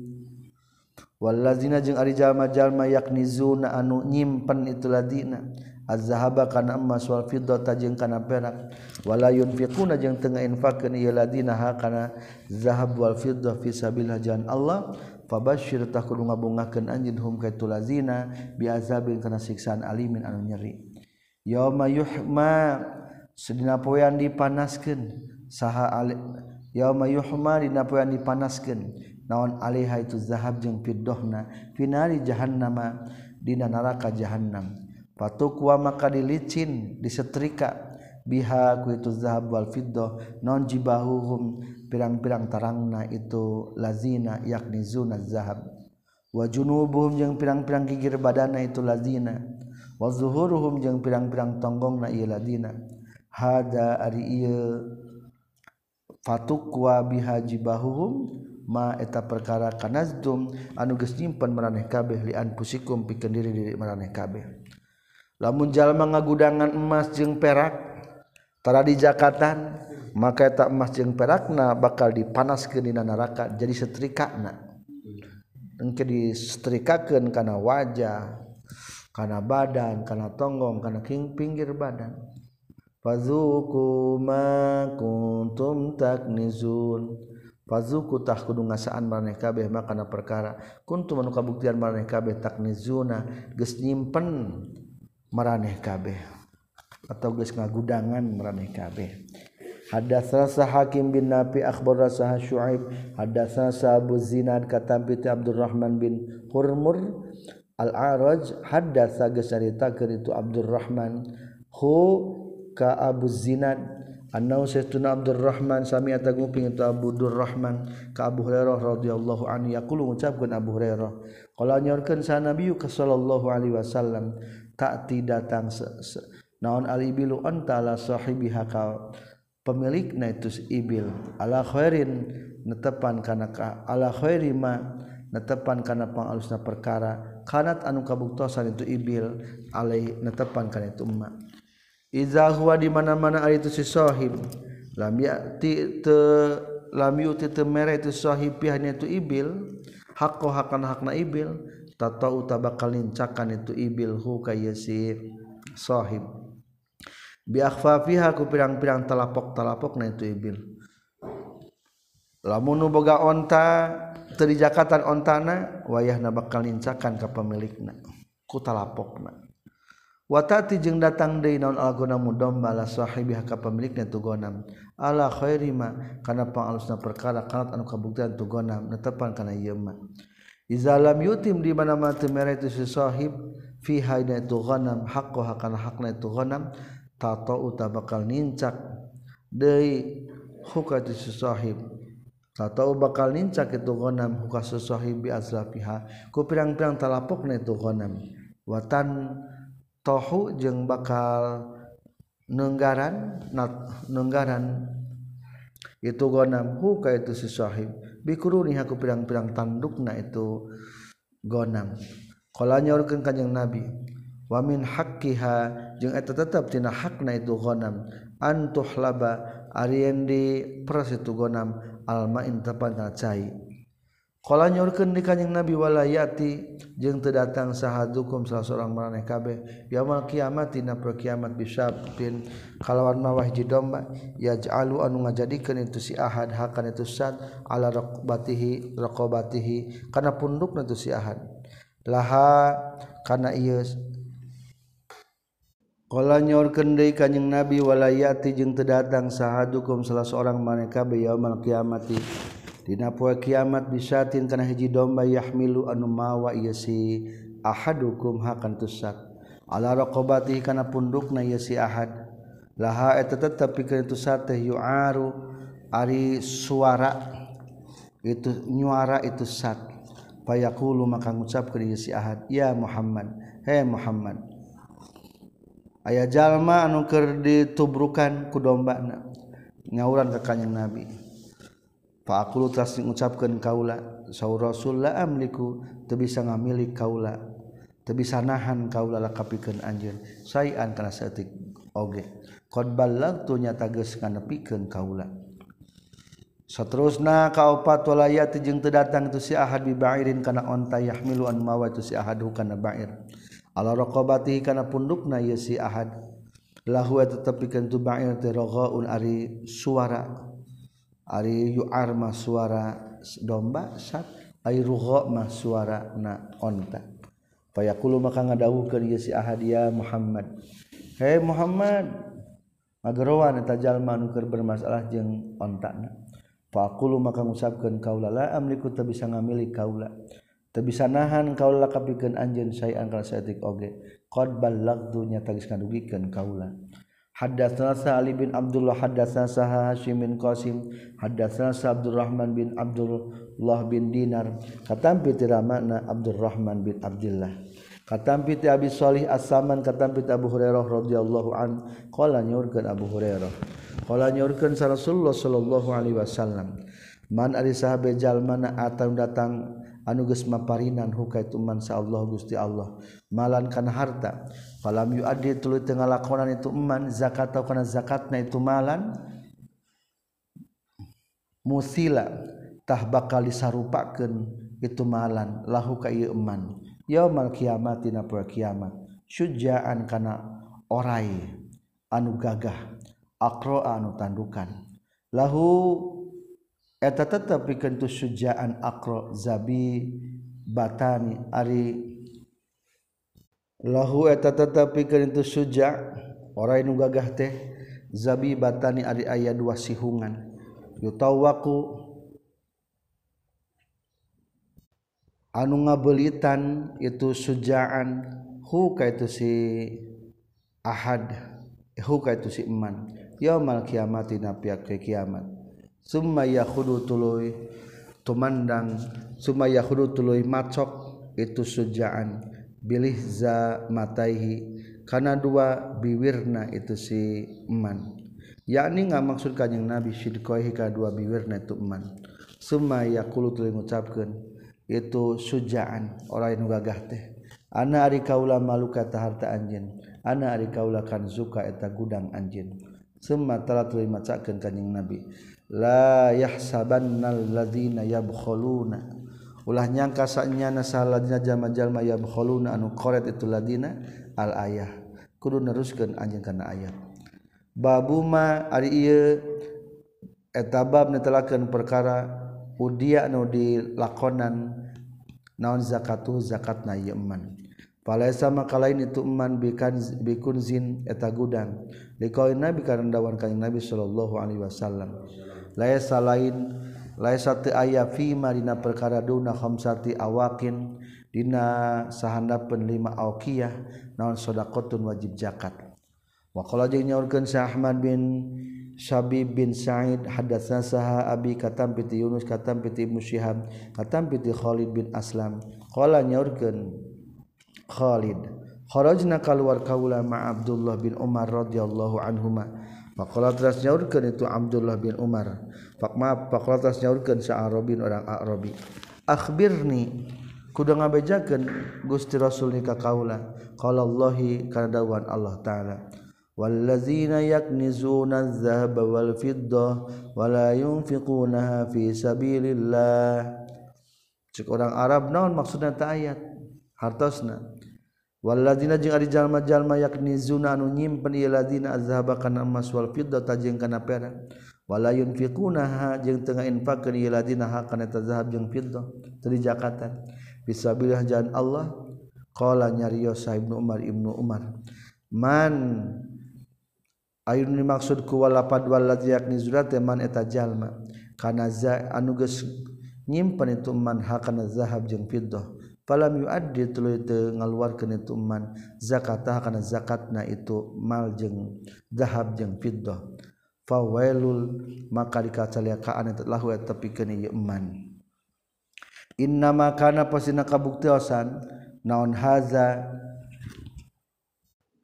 Wallazina jeung ari jalma-jalma yaknizuna anu nyimpen itu ladina azhaba kana emas wal fiddata jeung kana perak. Wala yunfiquna jeung teu ngainfakeun ieu ladina kana zahab wal fiddah fi sabilillah. Jan Allah fabasyir takun ngabungakeun anjeun hum ka itu lazina bi azabin kana siksaan alimin anu nyeri. Yauma yuhma sedina poean dipanaskeun saha ali yauma yuhma dina poean dipanaskeun naon alaiha itu zahab jeung fiddahna finari jahannama dina neraka jahannam. Patu kuah maka dilicin disetrika. Biha ku itu zahab wal fiddah non jibahuhum pirang-pirang tarangna itu lazina yakni zuna zahab. Wa junubuhum jeung pirang-pirang gigir badanna itu lazina. Wa zuhuruhum jeung pirang-pirang tonggongna ieu lazina. Hada ari ieu fatukwa biha jibahuhum ma eta perkara kanazdum anu geus nyimpen maraneh kabeh li anfusikum pikeun diri diri maraneh kabeh. lamun jalma ngagudangan emas jeung peraktara di Jakatan maka tak emas jeung perakna bakal dipanas ke Nina neraka jadi setrikana mungkin distrikakan karena wajah karena badan karena tonggong karena king pinggir badan. Fazuku ma kuntum taknizun. Fazuku tah kudu ngasaan maraneh kabeh makana perkara. Kuntum anu kabuktian maraneh kabeh taknizuna geus nyimpen. meraneh kabeh atau geus ngagudangan meraneh kabeh. Hadatsana Hakim bin Nafi akhbarana Sah Syuaib hadatsana Abu Zinad katampi Abdurrahman bin Hurmur Al-Araj. Hadatsa geus nyaritakeun itu Abdurrahman. Hu ka Abu Zinad. Annau sayyiduna Abdurrahman sami ataguping itu Abdurrahman ka Abu Hurairah radhiyallahu anhu. Yaqulu ngucapkeun Abu Hurairah. Qala nyorkeun sa Nabi sallallahu alaihi wasallam tak datang naon alibilu antala sahibi hakal pemilik na itu ibil. Ala khairin netepan kana ka ala khairi ma netepan kana pangalusna perkara. Kanat anu kabuktosan itu ibil alai netepan kana itu emak iza huwa di mana-mana ari itu si sahib lam yati te lam yuti te mere itu sahib pihanya itu ibil hakko hakan hakna ibil tata uta bakal lincakan itu ibil hu kaya si sahib bi akhfafiha ku pirang-pirang talapok-talapok na itu ibil. Lamun nu boga onta teu jakatan ontana wayahna bakal lincakan ka pemilikna ku talapokna watati jeung datang deui naon algonamu domba la sahibih ka pemilikna tu gonam ala khairi ma kana pangalusna perkara kanat anu kabuktian tu gonam netepan kana ieu mah iza lam yutim di mana ma teu mere itu si sahib. Fi haida tu ghanam haqqo hakana hakna itu ghanam. Tato uta bakal nincak. Deui hukati sahib. Tato bakal nincak itu ghanam hukas sahib bi azlafiha. Ku pirang-pirang talapokna itu ghanam. Watan tohu jeung bakal negararan negararan itu gonam huka itu siswahib bikuru bikuruni aku pirang-pirang tandukna itu gonam kalau nyorkan kanjeng nabi wamin haqqiha jeung eta tetap tina hakna itu gonam antuh laba ariendi peras itu gonam alma intapan cai Kala nyurkeun di kanjing Nabi walayati jeung teu datang saha hukum salah seorang maraneh kabeh. Yaumul kiamat dina kiamat bisabin kalawan mawah hiji domba. Yaj'alu anu ngajadikeun itu si ahad hakan itu sad ala raqabatihi raqabatihi. Kana pundukna itu si ahad. Laha kana ieu Kala nyorkeun deui kanjing Nabi walayati jeung teu datang saha hukum salah seorang maraneh kabeh yaumul kiamati Dina poe kiamat bisa tin kana hiji domba yahmilu anu mawa ieu si ahadukum hakan tusat. Ala raqabati kana pundukna ieu si ahad. Laha eta tetep pikeun tusat teh yu'aru ari suara. Itu nyuara itu sat. Fayaqulu maka ngucapkeun ieu si ahad ya Muhammad he Muhammad. Aya jalma anu keur ditubrukan ku dombana. Ngawuran ka kanjing Nabi. Pakulu tas mengucapkan kaula sau Rasul la amliku teu bisa ngamilik kaula teu bisa nahan kaula lakapikeun anjeun sayan kana saeutik oge. Qad ballagtu nyata geus nganepikeun kaula. Saterusna kaopat walayat jeung teu datang tu si ahad bi ba'irin kana onta yahmilu an mawa tu si ahad kana ba'ir. Ala raqabati kana pundukna ye si ahad. Lahu tetep pikeun tu ba'ir teh ari suara Ari yuarma suara domba sat airuho mah suara na onta. Fayaqulu maka ngadawuhkeun ieu si Ahadia Muhammad. Hei Muhammad, ngagerowan eta jalma anu keur bermasalah jeung ontana. Faqulu maka ngusapkeun kaula la amliku teu bisa ngamilik kaula. Teu bisa nahan kaula kapikeun anjeun saean kana saeutik oge. Qad ballagtu nya tagis kadugikeun kaula. Hadatsana Ali bin Abdullah hadatsana Saha Hasyim bin Qasim hadatsana Abdurrahman bin Abdullah bin Dinar. Katampi tiramana Abdurrahman bin Abdullah katampi ti Abi Shalih As-Saman katampi Abu Hurairah radhiyallahu an. Qala nyurkeun Abu Hurairah. Qala nyurkeun Rasulullah sallallahu alaihi wasallam man ari sahabe jalmana atau datang anuges maparinan huka itu mansa Allah Gusti Allah. Malan kana harta. Falam yuaddi tuluy teu ngalakonan itu eman zakat atau kana zakatna itu malan. Musila tah bakal disarupakeun itu malan. Lahu ka ieu eman. Yaumal kiamat dina poe kiamat. Syujaan kana orai anu gagah. Akro anu tandukan. Lahu tetap pikentu sujaan akro zabi batani ari. Lahu eta tetap itu suja orang nu gagah teh zabi batani ari ayat dua sihungan. Yutawaku anu ngabelitan itu sujaan huka itu si ahad huka itu si iman yaumal kiamat dina pihak kiamat summa yakhudu tuluy tumandang summa yakhudu tuluy macok itu sujaan bilih za mataihi karena dua biwirna itu si eman. Yakni nggak maksud kanjeng nabi syidqoihi ka dua biwirna itu eman. Summa yakulu tuluy ngucapkeun itu sujaan. Orang yang gagah teh. Ana ari kaula maluka taharta anjeun. Ana ari kaula kan suka eta gudang anjeun. Summa talatuluy macakeun kanjeng nabi. la yahsabannalladzina yabkhuluna ulah nyangka sanyana saladina jama-jalma yabkhuluna anu qoret itu ladina al ayah. Kudu neruskeun anjeun kana ayat babuma ari ieu eta bab netelakeun perkara udia nu dilakonan naon zakatu zakatna yeman Falaisa maka lain itu man bikan bikunzin eta gudang. Dikaulin Nabi karena dawan kanjeng Nabi sallallahu alaihi wasallam. Laisa lain laisa teu aya fi marina perkara duna khamsati awakin dina sahandapeun lima auqiyah naon sedaqatun wajib zakat. Wa qala jeung nyaurkeun Syekh Ahmad bin Syabib bin Sa'id hadatsna saha abi katam piti Yunus katam piti Ibnu katam piti Khalid bin Aslam qala nyaurkeun Khalid. Kharajna kaluar kaula ma Abdullah bin Umar radhiyallahu anhuma. Faqala teras nyaurkeun itu Abdullah bin Umar. Faqma faqala teras nyaurkeun sa Arabin orang Arabi. Akhbirni kudu ngabejakeun Gusti Rasul ni ka kaula. Qala Allahi kana dawan Allah taala. والذين يكنزون الذهب والفضة ولا ينفقونها في سبيل الله Cik orang Arab naon maksudna ta ayat? Hartosna. Waladina jeung ari jalma-jalma yakni zuna anu nyimpen ieu ladina azhaba kana emas wal fidda tajeng kana perak wala yunfiqunaha jeung teu ngainfakeun ieu ladina ha kana eta zahab jeung fiddah teu zakatan. fisabilillah jalan Allah. Qala nyarios Ibnu Umar Ibnu Umar man ayun dimaksud ku walapad waladzi yakni zuna teh man eta jalma. Kana za anu geus nyimpen itu man ha kana zahab jeung fiddah falam yuaddi tuluy teu ngaluarkeun itu man. Zakatah kana zakatna itu mal jeung zahab jeung fiddah. Fawailul maka dikacaliakaan eta lahu eta pikeun ieu man. Inna makana pasina kabuktiosan naon haza?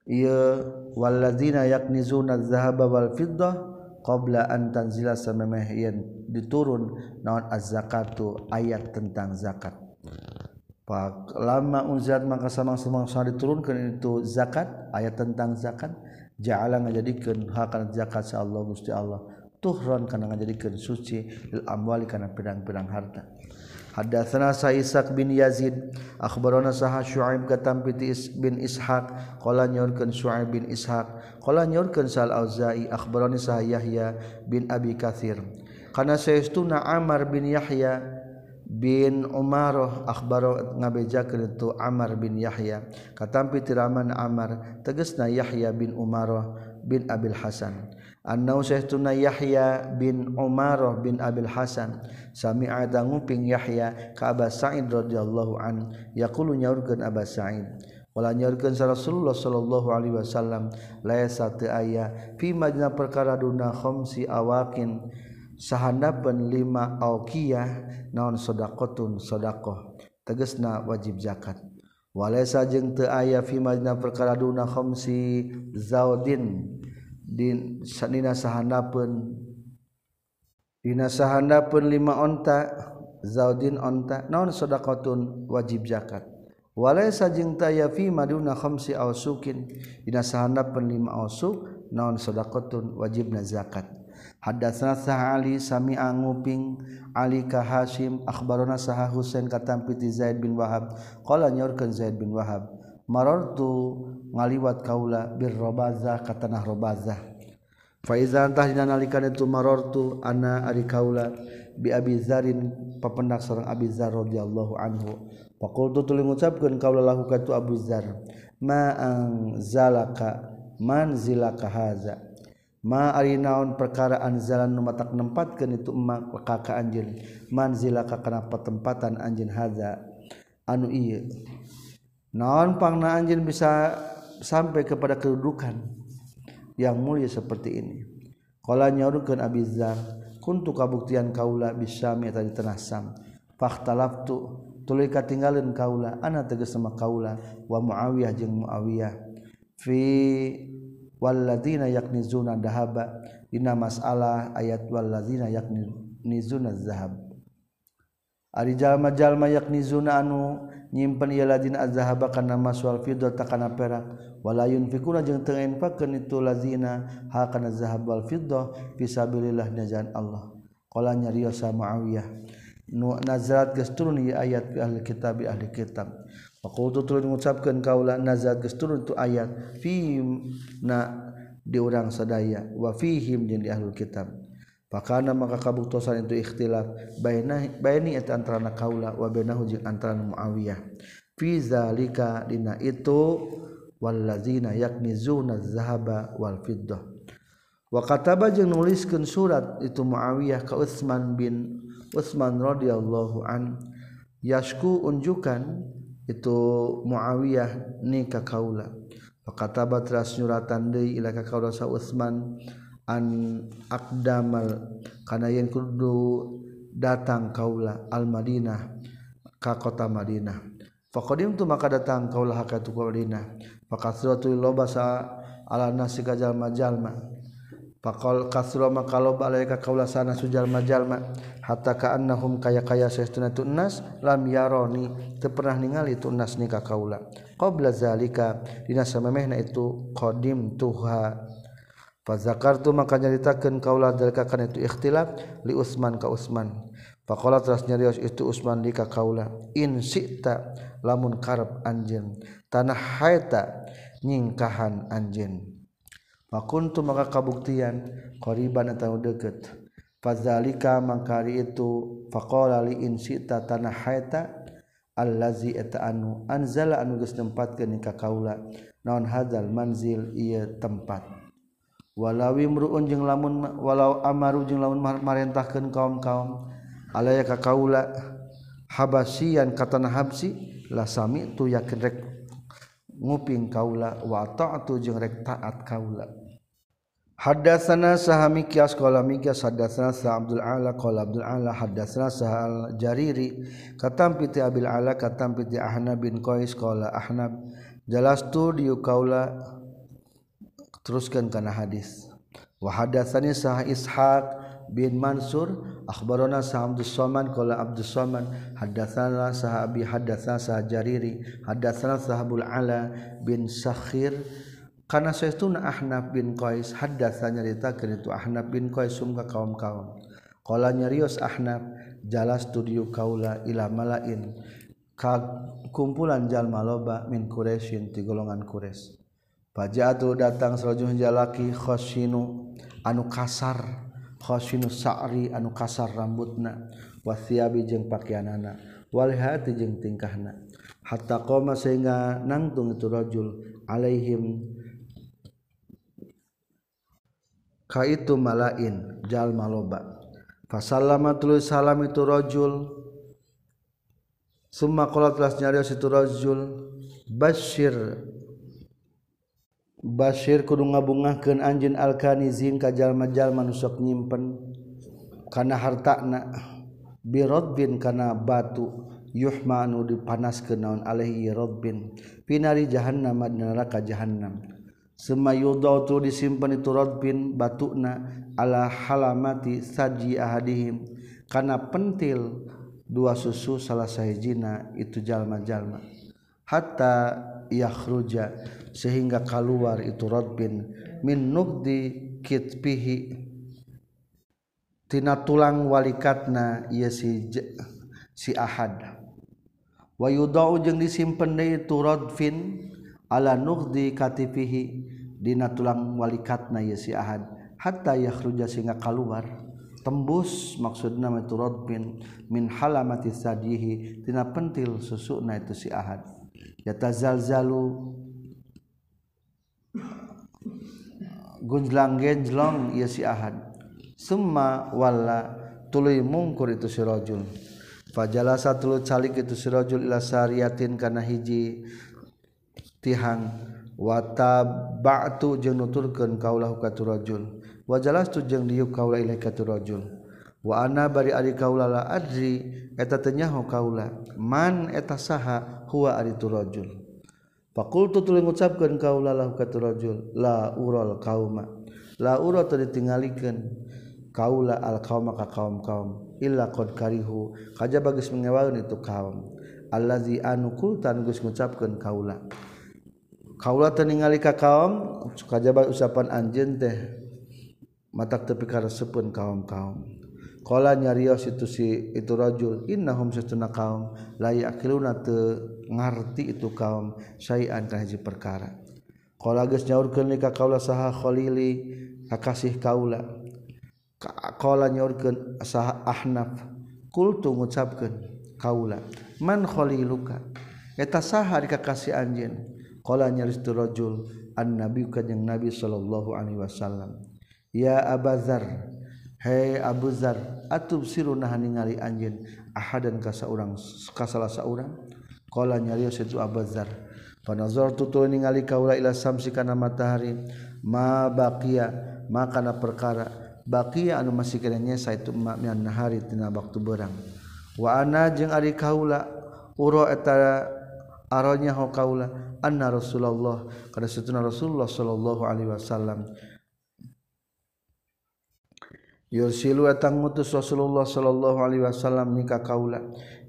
Ia waladzina yaknizuna zahaba wal fiddah qabla an tanzila samemeh yen diturun naon az-zakatu ayat tentang zakat lama uzat maka sama semua diturunkan itu zakat ayat tentang zakat. Jalan menjadikan hak zakat Allah Gusti Allah. Tuhron karena menjadikan suci amwali karena pedang-pedang harta. Hadatsana Sa'isaq bin Yazid akhbarana saha Syuaib katam bin Ishaq qala nyorkeun Syuaib bin Ishaq qala nyorkeun Sal Auza'i akhbarani saha Yahya bin Abi Katsir. Kana saestuna Amar bin Yahya bin Umaroh Akbar ngabeja itu Amar bin Yahya. Katampi tiraman Amar tegesna Yahya bin Umaroh bin Abil Hasan. Annau sahtuna Yahya bin Umaroh bin Abil Hasan. Sami'a nguping Yahya ka Aba Sa'id radhiyallahu an. Yaqulu nyaurkeun Aba Sa'id. Wala nyaurkeun Rasulullah sallallahu alaihi wasallam laisa ta'aya aya fi majna perkara duna khamsi awakin. Sahanapan lima aukiyah naon sodakotun sodakoh tegesna wajib zakat. Walaysa jeung teu aya fi majna perkara duna khamsi zaudin. Din sanina sahanapeun dina sahanapeun lima onta zaudin onta naon sodakotun wajib zakat. Walaysa jeung teu aya fi maduna khamsi ausukin dina sahanapeun lima ausuk naon sodakotun wajibna zakat Hadatsana sah Ali sami anguping Ali ka Hasyim akhbarana sah Husain katampi ti Zaid bin Wahab. Qala nyorkeun Zaid bin Wahab marartu ngaliwat kaula bir Robazah ka tanah Robazah. Fa iza antah dina nalika itu marartu ana ari kaula bi Abi Zarin papendak sareng Abi Zar radhiyallahu anhu. Faqultu tuluy ngucapkeun kaula lahu ka tu Abu Zar ma anzalaka manzilaka hadza ma ari naon perkaraan zalan nu matak nempatkeun itu emak ka anjeun. Manzila ka kana patempatan anjeun hadza anu ieu. Naon pangna anjeun bisa sampai kepada kedudukan yang mulia seperti ini. Qala nyaurkeun Abi kuntu kabuktian kaula bisami tadi tanah Sam. Fakhtalaftu tuluy katinggalin kaula. Ana tegas sama kaula. Wa Muawiyah jeung Muawiyah. Fi walladzina yaknizuna dahaba dina masalah ayat walladzina yaknizuna zahab. Ari jalma-jalma yaknizuna anu nyimpen ieu ladzina azhaba kana mas wal fiddata kana perak. Wala yunfikuna jeung teu infaqkeun itu ladzina ha kana zahab wal fiddah fisabilillah najan Allah. Qala nyarios Muawiyah. Nu nazarat geus turun ieu ayat ahli kitab ahli kitab. Fakultu turun mengucapkan kaulah nazar gesturun tu ayat fi na diurang sadaya wa fihim jeung di ahlul kitab. Pakana maka kabuktosan itu ikhtilaf baina baini eta antara kaula wa bainahu jeung antara Muawiyah. Fi zalika dina itu wallazina yaknizuna zahaba wal fiddah. Wa kataba jeung nuliskeun surat itu Muawiyah ka Utsman bin Utsman radhiyallahu an yashku unjukan itu Muawiyah nikah kaula. Pakataba teras nyuratan deui ila ka kaula sa Utsman an aqdamal. Kana yen kudu datang kaula al Madinah ka kota Madinah. Faqadim tu maka datang kaula ka tu Madinah. Fakasratu loba sa ala nasi kajal majalma pakol kasro maka loba ka kaula sana sujal majalma hatta kaannahum kaya kaya saestuna tunas lam yaroni teu pernah ningali tunas ni ka kaula. Qabla zalika dina samemehna itu qadim tuha. Fa zakartu maka nyaritakeun kaula dalika kana itu ikhtilaf li Utsman ka Utsman faqala teras nyarios itu Utsman li ka kaula. In sita lamun karep anjeun. Tanah haita nyingkahan anjeun. Makuntu maka kabuktian qariban atau deukeut. fazalika mangkari itu faqala li in sita tanah haita allazi eta anu anzala anu geus nempatkeun ka kaula. Naon hadzal manzil? Ieu tempat. Walawi mruun jeung lamun walau amaru jeung lamun marentahkeun kaum-kaum alaya ka kaula habasian katana habsi la sami tu yakin rek nguping kaula wa ta'atu jeung rek taat kaula. Hadasana sahami kias qala mikias hadasana sa Abdul Ala qala Abdul Ala hadasana sa Jariri. Katam piti Abil Ala katam piti Ahnab bin Qais qala Ahnab. Jalastu di kaula teruskan kana hadis. Wa hadasani sa Ishaq bin Mansur akhbarana sa Abdul Saman qala Abdul Saman hadasana sa Abi hadasana sa Jariri. Hadasana sa Abdul Ala bin Sakhir karena saestuna Ahnaf bin Qais haddatsa nyaritakeun itu Ahnaf bin Qais sumka kaum kaum qala nyarios Ahnaf jalas studio kaula ila malain ka kumpulan jalma loba min Quraisyin ti golongan Quraisy. Pajatu datang selajuh jalaki khosinu anu kasar khosinu sa'ri anu kasar rambutna wasiabi jeung pakaianana wal hati jeung tingkahna. Hatta qoma sehingga nangtung itu rajul alaihim kaitu malain jalma maloba. Fasallama tuluy salam itu rajul summa qala telah nyarios itu rajul basyir basyir kudu ngabungahkeun anjeun alkanizin ka jalma-jalma nu sok nyimpen. Kana hartana. Bi rabbin kana batu yuhmanu dipanaskeun naon alaihi rabbin pinari jahannam neraka jahannam. Semayudo tu disimpan itu rodbin batukna ala halamati saji ahadihim. Karena pentil dua susu salah sahijina itu jalma-jalma. Hatta yakhruja sehingga keluar itu rodbin. Min nubdi kitpihi tina tulang walikatna ia si si ahad. Wa yudau jeung disimpen deui itu rodbin ala nugdi katifihi dina tulang walikatna ya si ahad. Hatta yakhruja singa keluar tembus maksudna itu radbin min halamati sadihi. Tina pentil susuna itu si ahad. Yatazalzalu gunjlang genjlong ya si ahad. Summa walla tuluy mungkur itu si rajul. Fajalasa tulu calik itu si rajul ila sariyatin kana hiji tihang watabatu jeung nuturkeun kaulah ka turajul wa jalastu jeung diuk kaula ilaika turajul wa ana bari ari kaula la adri eta teu nyaho kaula. Man eta saha huwa ari turajul faqultu tuluy ngucapkeun kaula lahu ka turajul la ural qauma la ura teu ditinggalikeun kaula al qauma ka kaum-kaum illa qad karihu. Kajaba geus mengewaeun itu kaum. Allazi anu kultan geus ngucapkeun kaula. kaulah ningali ka kaum kajabat usapan anjeun teh matak tepi karesepun kaum-kaum. Kala nyarios itu si itu rajul innahum satuna kaum la yaqiluna teu ngarti itu kaum syai'an kana hiji perkara. Kala geus nyaurkeun ka kaula saha khalili kasih kaula Kala nyaurkeun saha ahnaf kultu ngucapkeun kaula man khaliluka eta saha dikasih anjeun. Qala nyaristu rajul an nabi kanjing nabi sallallahu alaihi wasallam. Ya Abazar, Hei Abu Zar, atub siruna ningali anjeun ahadan ka saurang ka salah saurang. Qala nyarios itu Abu Zar. Panazartu tutul ningali kaula ila samsi kana matahari ma baqiya ma kana perkara baqiya anu masih kana nyesa itu ma mian nahari tina waktu berang. Wa ana jeung ari kaula uro eta etara arahnya kaula anna Rasulullah. Karena setuna Rasulullah sallallahu alaihi wasallam yursilu atang mutus Rasulullah sallallahu alaihi wasallam nika kaula.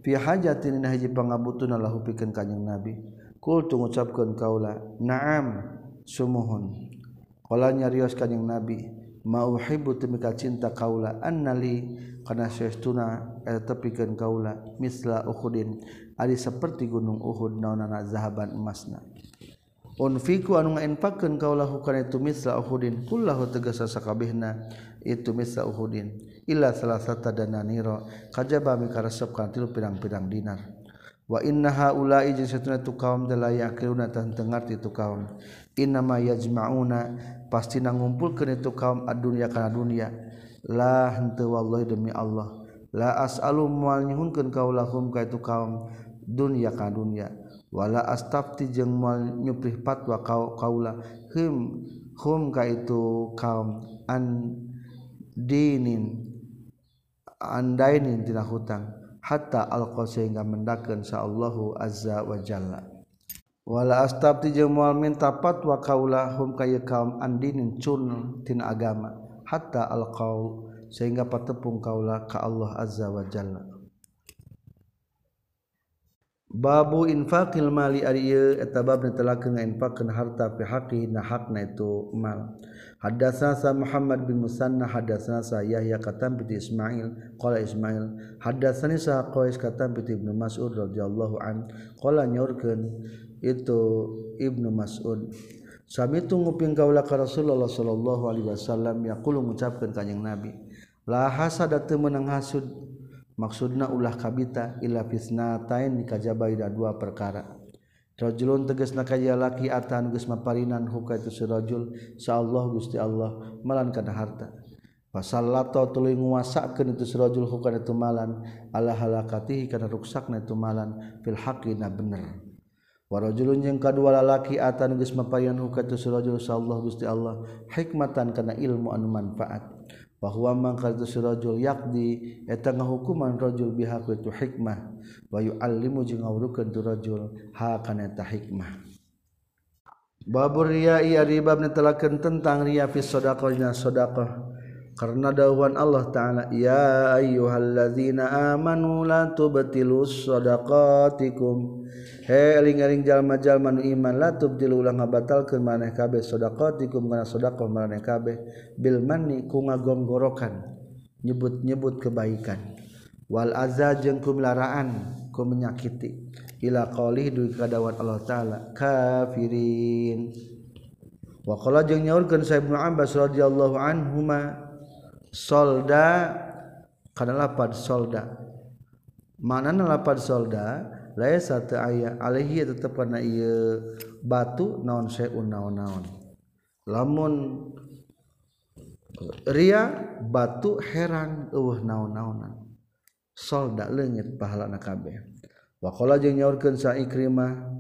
Fi hajatin haji pangabutuna lahu pikeun kanjing Nabi. Kul tu ngucapkeun kaula na'am sumuhun. Qala nyarios kanjing Nabi mauhibbu temika cinta kaula annali kana saestuna eta tepikeun kaula misla uhudin Ari seperti gunung Uhud naonana zahaban emasna. Unfiku anu ngainfakeun kaulahu kana itu misla uhudin kullahu tegasa sakabehna itu misla uhudin illa salasata dananira kajaba mikaresep kana tilu pirang-pirang dinar. Wa inna haula'i jeung satuna tu kaum la yaqiluna tan tengarti tu kaum. Inna ma yajma'una pasti nangumpulkeun itu kaum adunya kana dunya. La henteu wallahi demi Allah. La as'alu moal nyuhunkeun kaulahum ka itu kaum. Dunia ka dunia. Wala astafti jeung moal nyuprih fatwa kau kaula. Hum hum ka itu kaum an dinin andainin tina hutang. Hatta alqa sehingga mendakeun sa Allahu azza wa jalla. Wala astafti jeung moal minta fatwa kaula hum ka kaum andinin cun tina agama. Hatta alqau sehingga patepung kaula ka Allah azza wa jalla Babu infaqil mali ari ieu eta bab netelakeun ngainfaqkeun harta fi haqqi na hakna itu mal. Hadatsana sa Muhammad bin Musanna hadatsana sa Yahya katam bi Ismail qala Ismail hadatsani sa Qais katam bi Ibnu Mas'ud radhiyallahu an qala nyorkeun itu Ibnu Mas'ud Sami tu nguping kaula ka Rasulullah sallallahu alaihi wasallam yaqulu ngucapkeun kanjing Nabi la hasada teu meunang hasud maksudna ulah kabita ila kajaba dikajabaida dua perkara. Rajulun tegas nakaya laki atan geus maparinan huka itu sirajul Allah Gusti Allah malan kana harta. Pasallato tuluy nguasakeun itu sirajul huka itu malan ala halakatihi kana ruksakna itu malan fil haqqina bener. Warajulun jeung kadua lalaki atan geus maparinan huka itu sirajul Allah Gusti Allah hikmatan kana ilmu anu manfaat. bahwa mangkar tu rajul yaqdi eta ngahukuman rajul biha itu hikmah. Wa yuallimu jeung ngawurukeun tu rajul ha kana eta hikmah. Babur riya'i ari bab netelakeun tentang riya fi sedekah dina karena dawuhan Allah taala ya ayyuhalladzina amanu la tubtilus sadaqatikum he eling-eling jalma-jalma nu iman la tubtilu ulah ngabatalkeun maneh kabeh. Sadaqatikum kana sedekah maneh kabeh. Bil manni ku ngagonggorokan nyebut-nyebut kebaikan. Wal azza jeung ku melaraan ku menyakiti. Ila qaulih du kadawan Allah taala kafirin. Wa qala jeung nyaurkeun sa Ibnu Abbas radhiyallahu anhuma solda kana lapad solda. Mana lapad solda laisa satu aya alaihi tetap pernah batu naon seun naon-naon lamun Ria batu heran uh naon-naonan soldat legit pahala wa wakola jeung nyaurkeun sa ikrimah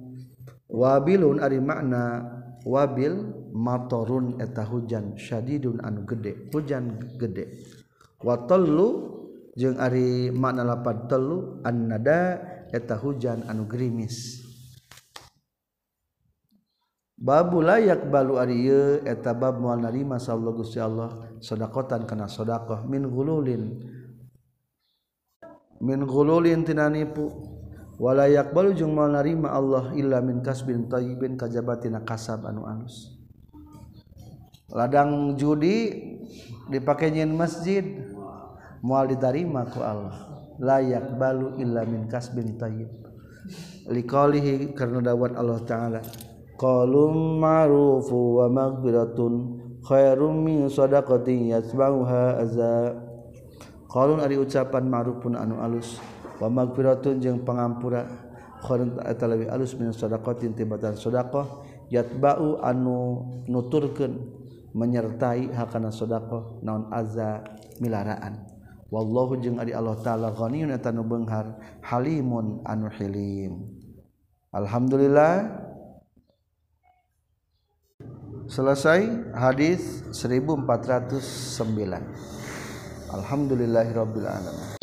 wabilun ari makna wabil matorun eta hujan syadidun anu gede hujan gede. Wa tallu jeung ari makna lapan telu annada eta hujan anu gerimis. Babu layak balu ariye eta bab mual narima sallallahu gusti Allah. Sodakotan kana sodakoh. Min gululin. Min gululin tinanipu walayak balu jung mual narima Allah illa min kasbin tayyibin kajabatina kasab anu anus. Ladang judi dipakai nyin masjid mual ditarima ku Allah. layak balu illa min kasbin tayyib. Liqalihi karena dawat Allah taala. Qalum ma'rufu wa maghfiratun khairum min shadaqatin yasma'uha azza. Qalun ari ucapan ma'rufun anu alus. Wa maghfiratun jeung pangampura khairun eta leuwih alus min shadaqatin tibatan shadaqah yatba'u anu nuturkeun menyertai hakana shadaqah naon azza milaraan. wallahu jeung ari Allah taala ghaniyun eta nu beunghar halimun anu hilim. Alhamdulillah. Selesai hadis 1409 alhamdulillahirabbil alamin.